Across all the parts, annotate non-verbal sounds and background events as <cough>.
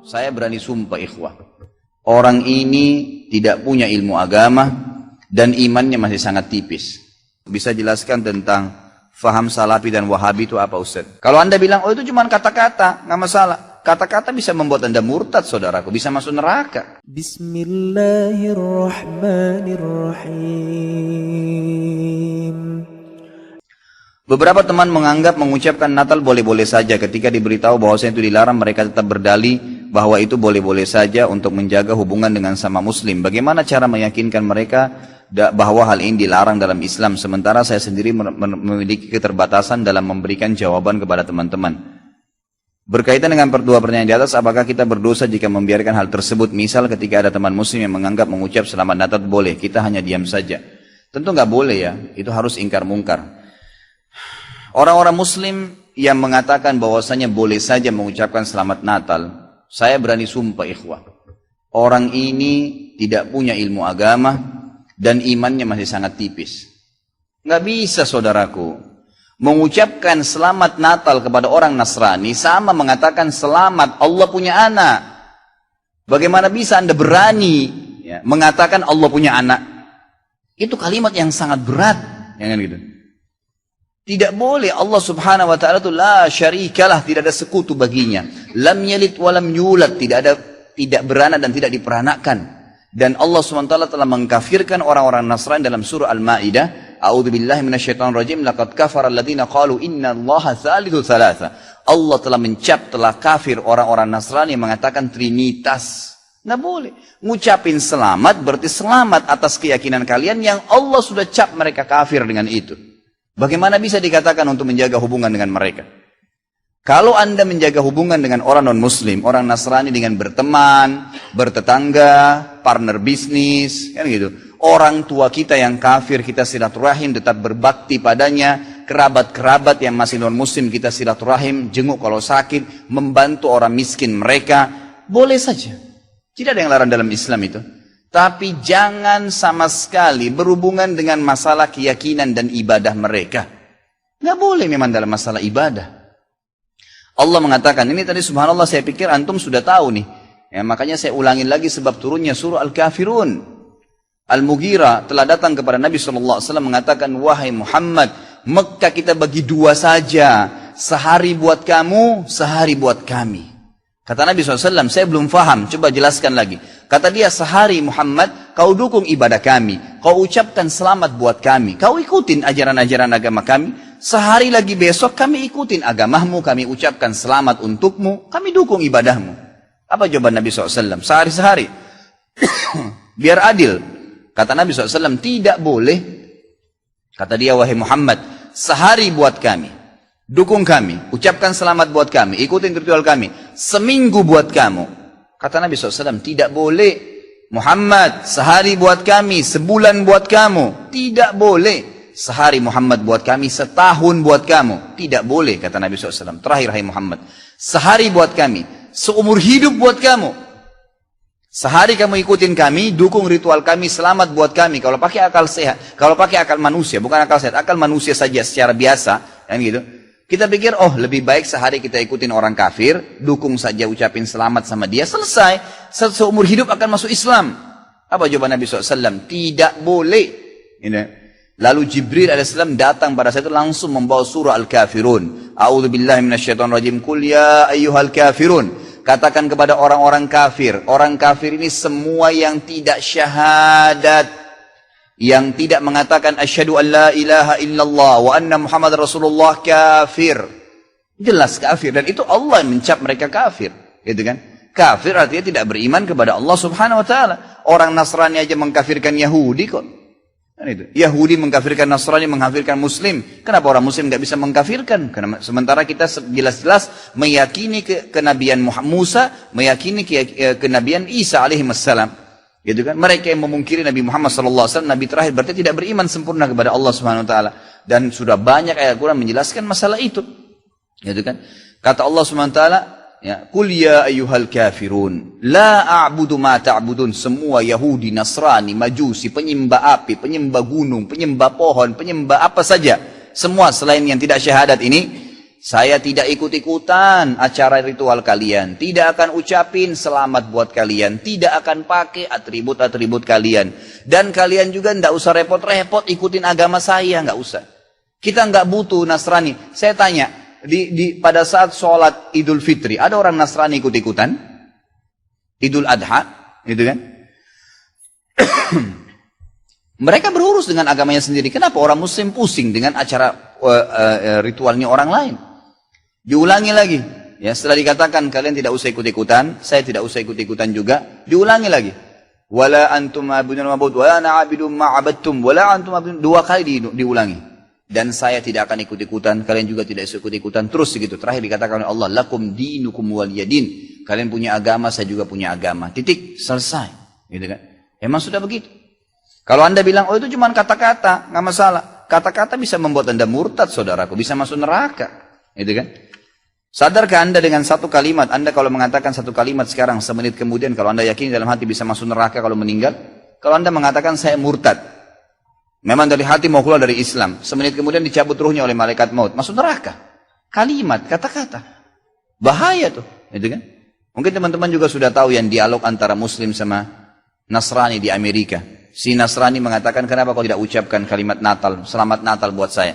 Saya berani sumpah ikhwah. Orang ini tidak punya ilmu agama dan imannya masih sangat tipis. Bisa jelaskan tentang faham salafi dan wahabi itu apa Ustaz? Kalau anda bilang, oh itu cuma kata-kata, nggak masalah. Kata-kata bisa membuat anda murtad saudaraku, bisa masuk neraka. Bismillahirrahmanirrahim. Beberapa teman menganggap mengucapkan Natal boleh-boleh saja ketika diberitahu bahwasanya itu dilarang mereka tetap berdalih bahwa itu boleh-boleh saja untuk menjaga hubungan dengan sama muslim. Bagaimana cara meyakinkan mereka bahwa hal ini dilarang dalam Islam sementara saya sendiri memiliki keterbatasan dalam memberikan jawaban kepada teman-teman. Berkaitan dengan dua pertanyaan di atas, apakah kita berdosa jika membiarkan hal tersebut? Misal ketika ada teman muslim yang menganggap mengucap selamat Natal boleh, kita hanya diam saja. Tentu nggak boleh ya, itu harus ingkar mungkar. Orang-orang muslim yang mengatakan bahwasanya boleh saja mengucapkan selamat Natal, saya berani sumpah ikhwah. Orang ini tidak punya ilmu agama dan imannya masih sangat tipis. Nggak bisa saudaraku. Mengucapkan selamat Natal kepada orang Nasrani sama mengatakan selamat Allah punya anak. Bagaimana bisa anda berani ya, mengatakan Allah punya anak? Itu kalimat yang sangat berat. Ya kan gitu. Tidak boleh Allah subhanahu wa ta'ala itu la syarikalah, tidak ada sekutu baginya. Lam yalid walam yulad, tidak ada tidak beranak dan tidak diperanakkan. Dan Allah subhanahu wa ta'ala telah mengkafirkan orang-orang Nasrani dalam surah Al-Ma'idah. A'udhu billahi minasyaitan rajim. Laqad kafar alladhina qalu inna allaha thalithu thalatha. Allah telah mencap, telah kafir orang-orang Nasrani yang mengatakan Trinitas. Nggak boleh. Ngucapin selamat berarti selamat atas keyakinan kalian yang Allah sudah cap mereka kafir dengan itu. Bagaimana bisa dikatakan untuk menjaga hubungan dengan mereka? Kalau Anda menjaga hubungan dengan orang non-muslim, orang Nasrani dengan berteman, bertetangga, partner bisnis, kan gitu. Orang tua kita yang kafir, kita silaturahim, tetap berbakti padanya. Kerabat-kerabat yang masih non-muslim, kita silaturahim, jenguk kalau sakit, membantu orang miskin mereka. Boleh saja. Tidak ada yang larang dalam Islam itu. Tapi jangan sama sekali berhubungan dengan masalah keyakinan dan ibadah mereka. Nggak boleh memang dalam masalah ibadah. Allah mengatakan, ini tadi subhanallah saya pikir antum sudah tahu nih. Ya, makanya saya ulangin lagi sebab turunnya surah Al-Kafirun. Al-Mughira telah datang kepada Nabi SAW mengatakan, Wahai Muhammad, Mekah kita bagi dua saja. Sehari buat kamu, sehari buat kami. Kata Nabi SAW, saya belum faham, coba jelaskan lagi. Kata dia, sehari Muhammad, kau dukung ibadah kami. Kau ucapkan selamat buat kami. Kau ikutin ajaran-ajaran agama kami. Sehari lagi besok kami ikutin agamamu, kami ucapkan selamat untukmu, kami dukung ibadahmu. Apa jawaban Nabi SAW? Sehari-sehari. <coughs> Biar adil. Kata Nabi SAW, tidak boleh. Kata dia, wahai Muhammad, sehari buat kami. Dukung kami, ucapkan selamat buat kami, ikutin ritual kami. Seminggu buat kamu. Kata Nabi SAW, tidak boleh. Muhammad, sehari buat kami, sebulan buat kamu. Tidak boleh. Sehari Muhammad buat kami, setahun buat kamu. Tidak boleh, kata Nabi SAW. Terakhir, hai Muhammad. Sehari buat kami, seumur hidup buat kamu. Sehari kamu ikutin kami, dukung ritual kami, selamat buat kami. Kalau pakai akal sehat, kalau pakai akal manusia, bukan akal sehat, akal manusia saja secara biasa, kan gitu. Kita pikir, oh lebih baik sehari kita ikutin orang kafir, dukung saja ucapin selamat sama dia, selesai. Seumur hidup akan masuk Islam. Apa jawaban Nabi SAW? Tidak boleh. Ini. Lalu Jibril AS datang pada saat itu langsung membawa surah Al-Kafirun. A'udhu billahi minasyaitan rajim. Kul ya ayyuhal kafirun. Katakan kepada orang-orang kafir. Orang kafir ini semua yang tidak syahadat yang tidak mengatakan asyhadu an la ilaha illallah wa anna Muhammad Rasulullah kafir. Jelas kafir dan itu Allah yang mencap mereka kafir, gitu kan? Kafir artinya tidak beriman kepada Allah Subhanahu wa taala. Orang Nasrani aja mengkafirkan Yahudi kok. Kan itu. Yahudi mengkafirkan Nasrani, mengkafirkan Muslim. Kenapa orang Muslim nggak bisa mengkafirkan? Karena sementara kita jelas-jelas meyakini ke kenabian Muhammad Musa, meyakini ke, kenabian Isa alaihi Gitu kan? Mereka yang memungkiri Nabi Muhammad SAW, Nabi terakhir berarti tidak beriman sempurna kepada Allah Subhanahu Wa Taala. Dan sudah banyak ayat Quran menjelaskan masalah itu. Gitu kan? Kata Allah Subhanahu Wa Taala, ya, Kul ya ayyuhal kafirun, la a'budu ma ta'budun. Semua Yahudi, Nasrani, Majusi, penyembah api, penyembah gunung, penyembah pohon, penyembah apa saja. Semua selain yang tidak syahadat ini, Saya tidak ikut-ikutan acara ritual kalian. Tidak akan ucapin selamat buat kalian. Tidak akan pakai atribut-atribut kalian. Dan kalian juga tidak usah repot-repot ikutin agama saya. nggak usah. Kita nggak butuh Nasrani. Saya tanya, di, di, pada saat sholat idul fitri, ada orang Nasrani ikut-ikutan? Idul Adha, gitu kan? <clears throat> Mereka berurus dengan agamanya sendiri. Kenapa orang Muslim pusing dengan acara uh, uh, ritualnya orang lain? Diulangi lagi. Ya, setelah dikatakan kalian tidak usah ikut-ikutan, saya tidak usah ikut-ikutan juga, diulangi lagi. Wala antum ma'budun ma'bud, wala na'abidu ma'abadtum, wala antum ma'budun. Dua kali di, diulangi. Dan saya tidak akan ikut-ikutan, kalian juga tidak usah ikut-ikutan. Terus begitu. Terakhir dikatakan oleh Allah, lakum dinukum waliyadin. Kalian punya agama, saya juga punya agama. Titik, selesai. Gitu kan? Emang sudah begitu. Kalau anda bilang, oh itu cuma kata-kata, nggak masalah. Kata-kata bisa membuat anda murtad, saudaraku. Bisa masuk neraka. Gitu kan? Sadarkah anda dengan satu kalimat, anda kalau mengatakan satu kalimat sekarang, semenit kemudian, kalau anda yakin dalam hati bisa masuk neraka kalau meninggal, kalau anda mengatakan saya murtad, memang dari hati mau keluar dari Islam, semenit kemudian dicabut ruhnya oleh malaikat maut, masuk neraka. Kalimat, kata-kata. Bahaya tuh, gitu kan? Mungkin teman-teman juga sudah tahu yang dialog antara Muslim sama Nasrani di Amerika. Si Nasrani mengatakan, kenapa kau tidak ucapkan kalimat Natal, selamat Natal buat saya.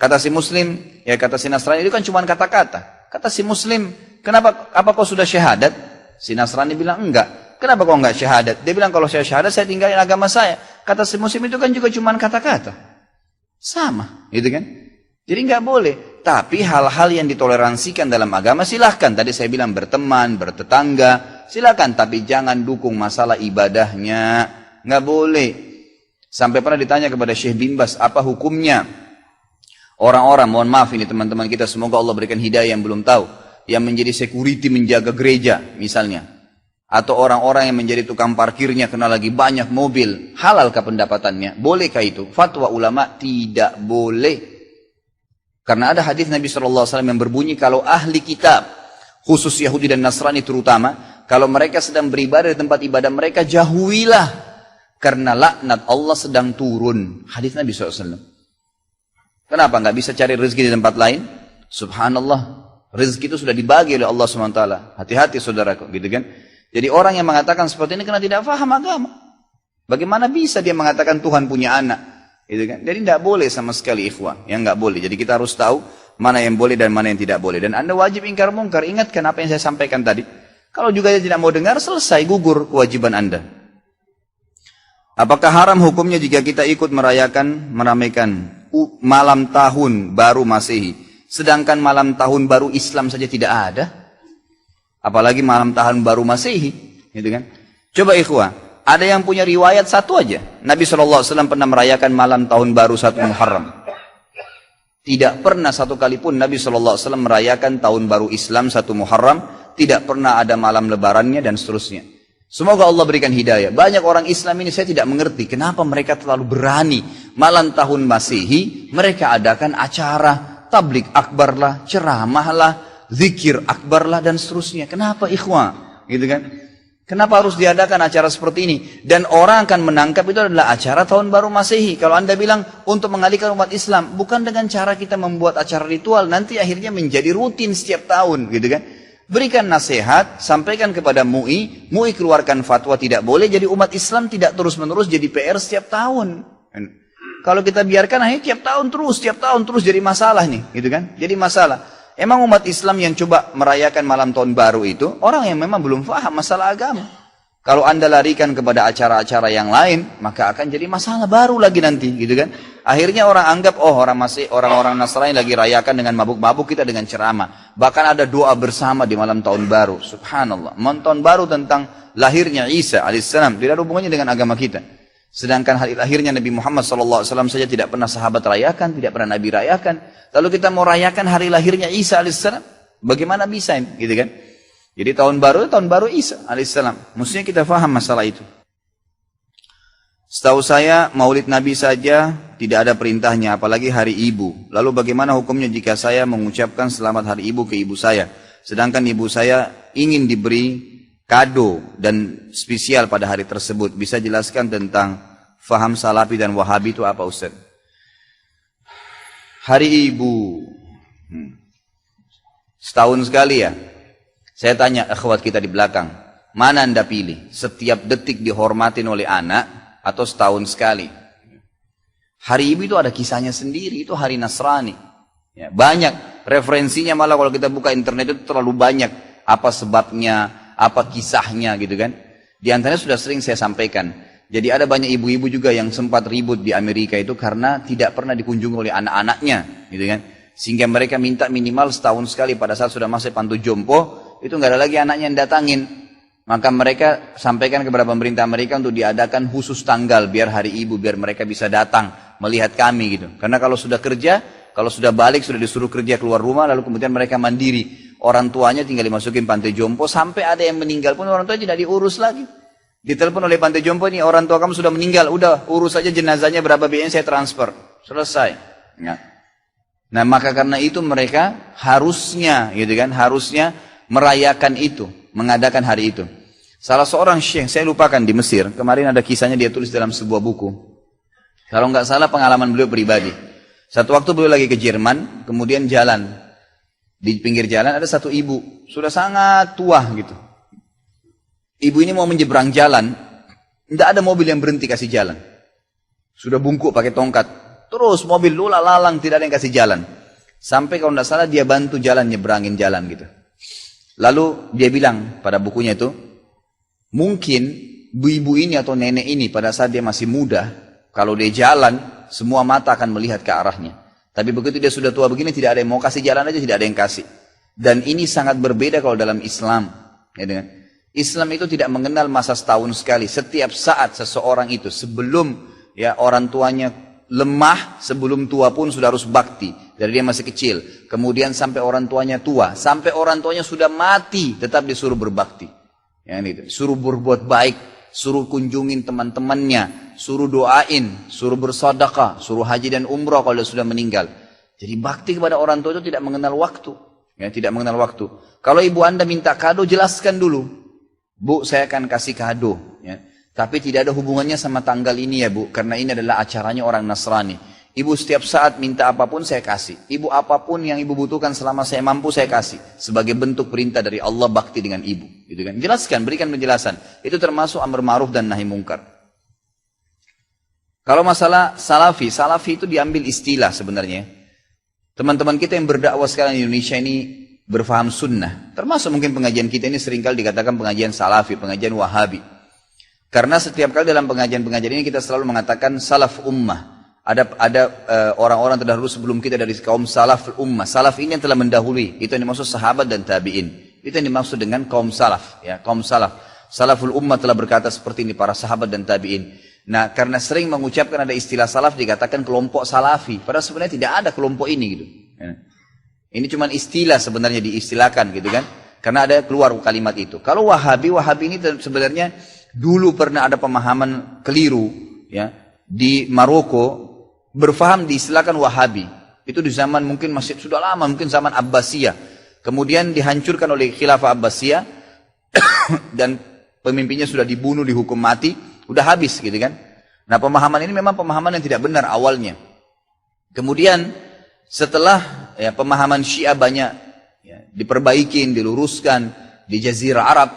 Kata si Muslim, ya kata si Nasrani itu kan cuma kata-kata. Kata si muslim, kenapa apa kau sudah syahadat? Si Nasrani bilang enggak. Kenapa kau enggak syahadat? Dia bilang kalau saya syahadat saya tinggalin agama saya. Kata si muslim itu kan juga cuma kata-kata. Sama, gitu kan? Jadi enggak boleh. Tapi hal-hal yang ditoleransikan dalam agama silahkan. Tadi saya bilang berteman, bertetangga, silahkan. Tapi jangan dukung masalah ibadahnya. Enggak boleh. Sampai pernah ditanya kepada Syekh Bimbas, apa hukumnya? Orang-orang, mohon maaf ini teman-teman kita, semoga Allah berikan hidayah yang belum tahu. Yang menjadi security menjaga gereja misalnya. Atau orang-orang yang menjadi tukang parkirnya karena lagi banyak mobil. Halalkah pendapatannya? Bolehkah itu? Fatwa ulama tidak boleh. Karena ada hadis Nabi SAW yang berbunyi kalau ahli kitab, khusus Yahudi dan Nasrani terutama, kalau mereka sedang beribadah di tempat ibadah mereka, jauhilah. Karena laknat Allah sedang turun. Hadis Nabi SAW. Kenapa nggak bisa cari rezeki di tempat lain? Subhanallah. Rezeki itu sudah dibagi oleh Allah SWT. Hati-hati saudaraku, gitu kan? Jadi orang yang mengatakan seperti ini karena tidak faham agama. Bagaimana bisa dia mengatakan Tuhan punya anak? Gitu kan? Jadi tidak boleh sama sekali ikhwan. Yang nggak boleh. Jadi kita harus tahu mana yang boleh dan mana yang tidak boleh. Dan anda wajib ingkar mungkar. Ingatkan apa yang saya sampaikan tadi. Kalau juga dia tidak mau dengar, selesai gugur kewajiban anda. Apakah haram hukumnya jika kita ikut merayakan, meramaikan malam tahun baru Masehi. Sedangkan malam tahun baru Islam saja tidak ada. Apalagi malam tahun baru Masehi, gitu kan? Coba ikhwah, ada yang punya riwayat satu aja. Nabi SAW pernah merayakan malam tahun baru satu Muharram. Tidak pernah satu kali pun Nabi SAW merayakan tahun baru Islam satu Muharram. Tidak pernah ada malam lebarannya dan seterusnya. Semoga Allah berikan hidayah. Banyak orang Islam ini saya tidak mengerti kenapa mereka terlalu berani. Malam tahun Masehi mereka adakan acara tablik akbar lah, ceramah lah, zikir akbar lah dan seterusnya. Kenapa ikhwah? Gitu kan? Kenapa harus diadakan acara seperti ini? Dan orang akan menangkap itu adalah acara tahun baru Masehi. Kalau Anda bilang untuk mengalihkan umat Islam, bukan dengan cara kita membuat acara ritual, nanti akhirnya menjadi rutin setiap tahun, gitu kan? Berikan nasihat, sampaikan kepada MUI, MUI keluarkan fatwa tidak boleh, jadi umat Islam tidak terus-menerus jadi PR setiap tahun. Kalau kita biarkan akhirnya tiap tahun terus, tiap tahun terus jadi masalah nih, gitu kan? Jadi masalah. Emang umat Islam yang coba merayakan malam tahun baru itu, orang yang memang belum faham masalah agama. Kalau anda larikan kepada acara-acara yang lain, maka akan jadi masalah baru lagi nanti, gitu kan? Akhirnya orang anggap, oh orang masih orang-orang Nasrani lagi rayakan dengan mabuk-mabuk kita dengan ceramah. Bahkan ada doa bersama di malam tahun baru. Subhanallah. Malam tahun baru tentang lahirnya Isa alaihissalam tidak ada hubungannya dengan agama kita. Sedangkan hari lahirnya Nabi Muhammad SAW saja tidak pernah sahabat rayakan, tidak pernah Nabi rayakan. Lalu kita mau rayakan hari lahirnya Isa alaihissalam, bagaimana bisa gitu kan? Jadi tahun baru tahun baru Isa alaihissalam. Mestinya kita faham masalah itu. Setahu saya maulid Nabi saja tidak ada perintahnya apalagi hari ibu. Lalu bagaimana hukumnya jika saya mengucapkan selamat hari ibu ke ibu saya. Sedangkan ibu saya ingin diberi kado dan spesial pada hari tersebut. Bisa jelaskan tentang faham salafi dan wahabi itu apa Ustaz? Hari ibu. Hmm. Setahun sekali ya. Saya tanya akhwat kita di belakang, mana anda pilih? Setiap detik dihormatin oleh anak atau setahun sekali? Hari ibu itu ada kisahnya sendiri, itu hari Nasrani. Ya, banyak referensinya malah kalau kita buka internet itu terlalu banyak. Apa sebabnya, apa kisahnya gitu kan. Di antaranya sudah sering saya sampaikan. Jadi ada banyak ibu-ibu juga yang sempat ribut di Amerika itu karena tidak pernah dikunjungi oleh anak-anaknya, gitu kan. Sehingga mereka minta minimal setahun sekali pada saat sudah masuk pantu jompo, itu nggak ada lagi anaknya yang datangin. Maka mereka sampaikan kepada pemerintah Amerika untuk diadakan khusus tanggal biar hari ibu, biar mereka bisa datang melihat kami gitu. Karena kalau sudah kerja, kalau sudah balik, sudah disuruh kerja keluar rumah, lalu kemudian mereka mandiri. Orang tuanya tinggal dimasukin pantai jompo, sampai ada yang meninggal pun orang tua tidak diurus lagi. Ditelepon oleh pantai jompo ini orang tua kamu sudah meninggal, udah urus saja jenazahnya berapa biayanya saya transfer, selesai. Ya. Nah maka karena itu mereka harusnya, gitu kan, harusnya merayakan itu, mengadakan hari itu. Salah seorang syekh, saya lupakan di Mesir, kemarin ada kisahnya dia tulis dalam sebuah buku. Kalau nggak salah pengalaman beliau pribadi. Satu waktu beliau lagi ke Jerman, kemudian jalan. Di pinggir jalan ada satu ibu, sudah sangat tua gitu. Ibu ini mau menyeberang jalan, tidak ada mobil yang berhenti kasih jalan. Sudah bungkuk pakai tongkat. Terus mobil lula lalang tidak ada yang kasih jalan. Sampai kalau tidak salah dia bantu jalan nyebrangin jalan gitu. Lalu dia bilang pada bukunya itu, mungkin ibu-ibu ini atau nenek ini pada saat dia masih muda, kalau dia jalan, semua mata akan melihat ke arahnya. Tapi begitu dia sudah tua begini, tidak ada yang mau kasih jalan aja, tidak ada yang kasih. Dan ini sangat berbeda kalau dalam Islam. Ya, dengan Islam itu tidak mengenal masa setahun sekali. Setiap saat seseorang itu sebelum ya orang tuanya lemah, sebelum tua pun sudah harus bakti. Dari dia masih kecil. Kemudian sampai orang tuanya tua. Sampai orang tuanya sudah mati, tetap disuruh berbakti. Ya, itu. Suruh berbuat baik. Suruh kunjungin teman-temannya. Suruh doain. Suruh bersodakah. Suruh haji dan umrah kalau sudah meninggal. Jadi bakti kepada orang tua itu tidak mengenal waktu. Ya, tidak mengenal waktu. Kalau ibu anda minta kado, jelaskan dulu. Bu, saya akan kasih kado. Ya. Tapi tidak ada hubungannya sama tanggal ini ya bu. Karena ini adalah acaranya orang Nasrani. Ibu setiap saat minta apa pun saya kasih. Ibu apa pun yang ibu butuhkan selama saya mampu saya kasih. Sebagai bentuk perintah dari Allah bakti dengan ibu. Gitu kan. Jelaskan, berikan penjelasan. Itu termasuk amr ma'ruf dan nahi mungkar. Kalau masalah salafi, salafi itu diambil istilah sebenarnya. Teman-teman kita yang berdakwah sekarang di Indonesia ini berfaham sunnah. Termasuk mungkin pengajian kita ini sering kali dikatakan pengajian salafi, pengajian wahabi. Karena setiap kali dalam pengajian-pengajian ini kita selalu mengatakan salaf ummah. Ada ada uh, orang-orang terdahulu sebelum kita dari kaum salaf ummah. Salaf ini yang telah mendahului. Itu yang dimaksud sahabat dan tabi'in. Itu yang dimaksud dengan kaum salaf. Ya, kaum salaf. Salaful ummah telah berkata seperti ini para sahabat dan tabi'in. Nah, karena sering mengucapkan ada istilah salaf dikatakan kelompok salafi. Padahal sebenarnya tidak ada kelompok ini gitu. Ya. Ini cuma istilah sebenarnya diistilahkan gitu kan. Karena ada keluar kalimat itu. Kalau Wahabi, Wahabi ini sebenarnya dulu pernah ada pemahaman keliru ya di Maroko berfaham diistilahkan Wahabi. Itu di zaman mungkin masih sudah lama, mungkin zaman Abbasiyah. Kemudian dihancurkan oleh khilafah Abbasiyah <coughs> dan pemimpinnya sudah dibunuh, dihukum mati, udah habis gitu kan. Nah pemahaman ini memang pemahaman yang tidak benar awalnya. Kemudian setelah ya, pemahaman Syiah banyak ya, diperbaikin, diluruskan di Jazirah Arab,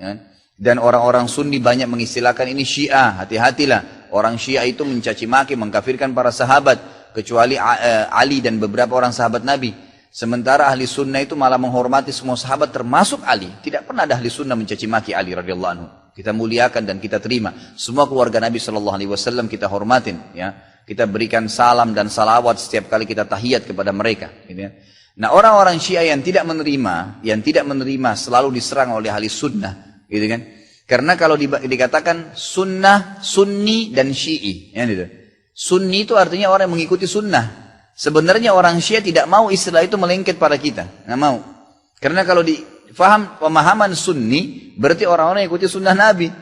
ya, dan orang-orang Sunni banyak mengistilahkan ini Syiah, hati-hatilah. Orang Syiah itu mencaci maki, mengkafirkan para sahabat, kecuali uh, Ali dan beberapa orang sahabat Nabi. Sementara ahli sunnah itu malah menghormati semua sahabat termasuk Ali. Tidak pernah ada ahli sunnah mencaci maki Ali radhiyallahu anhu. Kita muliakan dan kita terima. Semua keluarga Nabi Shallallahu alaihi wasallam kita hormatin, ya. Kita berikan salam dan salawat setiap kali kita tahiyat kepada mereka. Gitu ya. Nah orang-orang Syiah yang tidak menerima, yang tidak menerima selalu diserang oleh ahli sunnah, gitu kan? Karena kalau di, dikatakan sunnah, sunni dan syi'i, ya gitu. Sunni itu artinya orang yang mengikuti sunnah. Sebenarnya orang Syiah tidak mau istilah itu melengket pada kita, nggak mau. Karena kalau difaham pemahaman sunni, berarti orang-orang yang ikuti sunnah Nabi.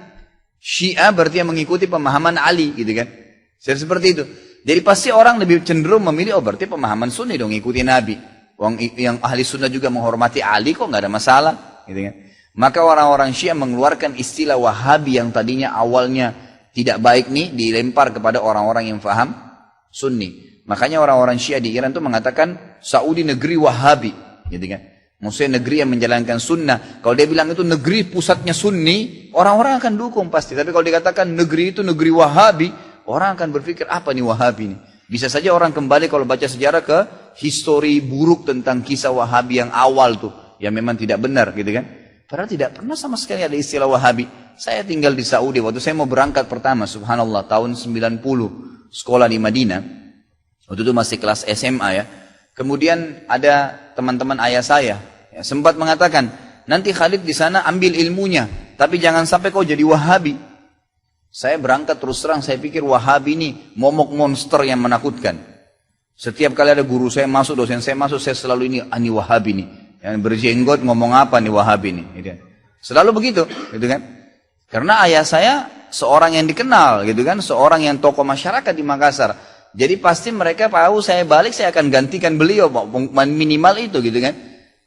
Syiah berarti yang mengikuti pemahaman Ali, gitu kan? Seperti itu. Jadi pasti orang lebih cenderung memilih, oh berarti pemahaman sunni dong, ikuti Nabi. Yang, yang ahli sunnah juga menghormati Ali kok nggak ada masalah. Gitu kan. Maka orang-orang Syiah mengeluarkan istilah Wahabi yang tadinya awalnya tidak baik nih, dilempar kepada orang-orang yang faham sunni. Makanya orang-orang Syiah di Iran itu mengatakan Saudi negeri Wahabi. Gitu kan. Maksudnya negeri yang menjalankan sunnah. Kalau dia bilang itu negeri pusatnya sunni, orang-orang akan dukung pasti. Tapi kalau dikatakan negeri itu negeri wahabi, orang akan berpikir apa nih wahabi ini? Bisa saja orang kembali kalau baca sejarah ke histori buruk tentang kisah wahabi yang awal tuh. Yang memang tidak benar gitu kan. Padahal tidak pernah sama sekali ada istilah wahabi. Saya tinggal di Saudi, waktu saya mau berangkat pertama, subhanallah, tahun 90, sekolah di Madinah. Waktu itu masih kelas SMA ya. Kemudian ada teman-teman ayah saya ya, sempat mengatakan, nanti Khalid di sana ambil ilmunya, tapi jangan sampai kau jadi Wahabi. Saya berangkat terus terang, saya pikir Wahabi ini momok monster yang menakutkan. Setiap kali ada guru saya masuk, dosen saya masuk, saya selalu ini, ini Wahabi nih. Yang berjenggot ngomong apa nih Wahabi nih. Gitu. kan. Selalu begitu, gitu kan. Karena ayah saya seorang yang dikenal, gitu kan, seorang yang tokoh masyarakat di Makassar. Jadi pasti mereka tahu saya balik saya akan gantikan beliau minimal itu gitu kan.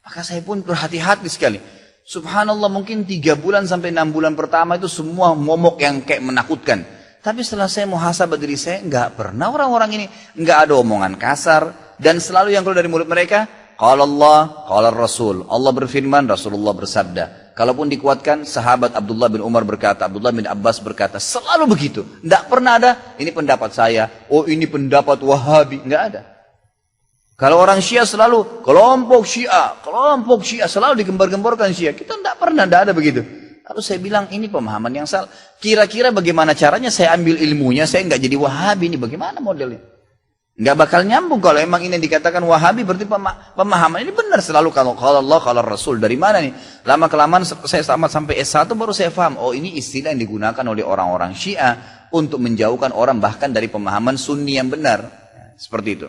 Maka saya pun berhati-hati sekali. Subhanallah mungkin tiga bulan sampai enam bulan pertama itu semua momok yang kayak menakutkan. Tapi setelah saya muhasabah diri saya, nggak pernah orang-orang ini nggak ada omongan kasar dan selalu yang keluar dari mulut mereka, kalau Allah, kalau Rasul. Allah berfirman, Rasulullah bersabda. Kalaupun dikuatkan, sahabat Abdullah bin Umar berkata, Abdullah bin Abbas berkata, selalu begitu. Tidak pernah ada, ini pendapat saya, oh ini pendapat Wahabi. Nggak ada. Kalau orang Syiah selalu, kelompok Syiah, kelompok Syiah, selalu digembar-gemborkan Syiah. Kita tidak pernah, tidak ada begitu. Lalu saya bilang, ini pemahaman yang salah. Kira-kira bagaimana caranya saya ambil ilmunya, saya nggak jadi Wahabi, ini bagaimana modelnya? Nggak bakal nyambung kalau emang ini dikatakan Wahabi berarti pemahaman ini benar selalu kalau kalau Allah kalau Rasul dari mana nih? Lama kelamaan saya tamat sampai S1 baru saya paham oh ini istilah yang digunakan oleh orang-orang Syiah untuk menjauhkan orang bahkan dari pemahaman Sunni yang benar. Seperti itu.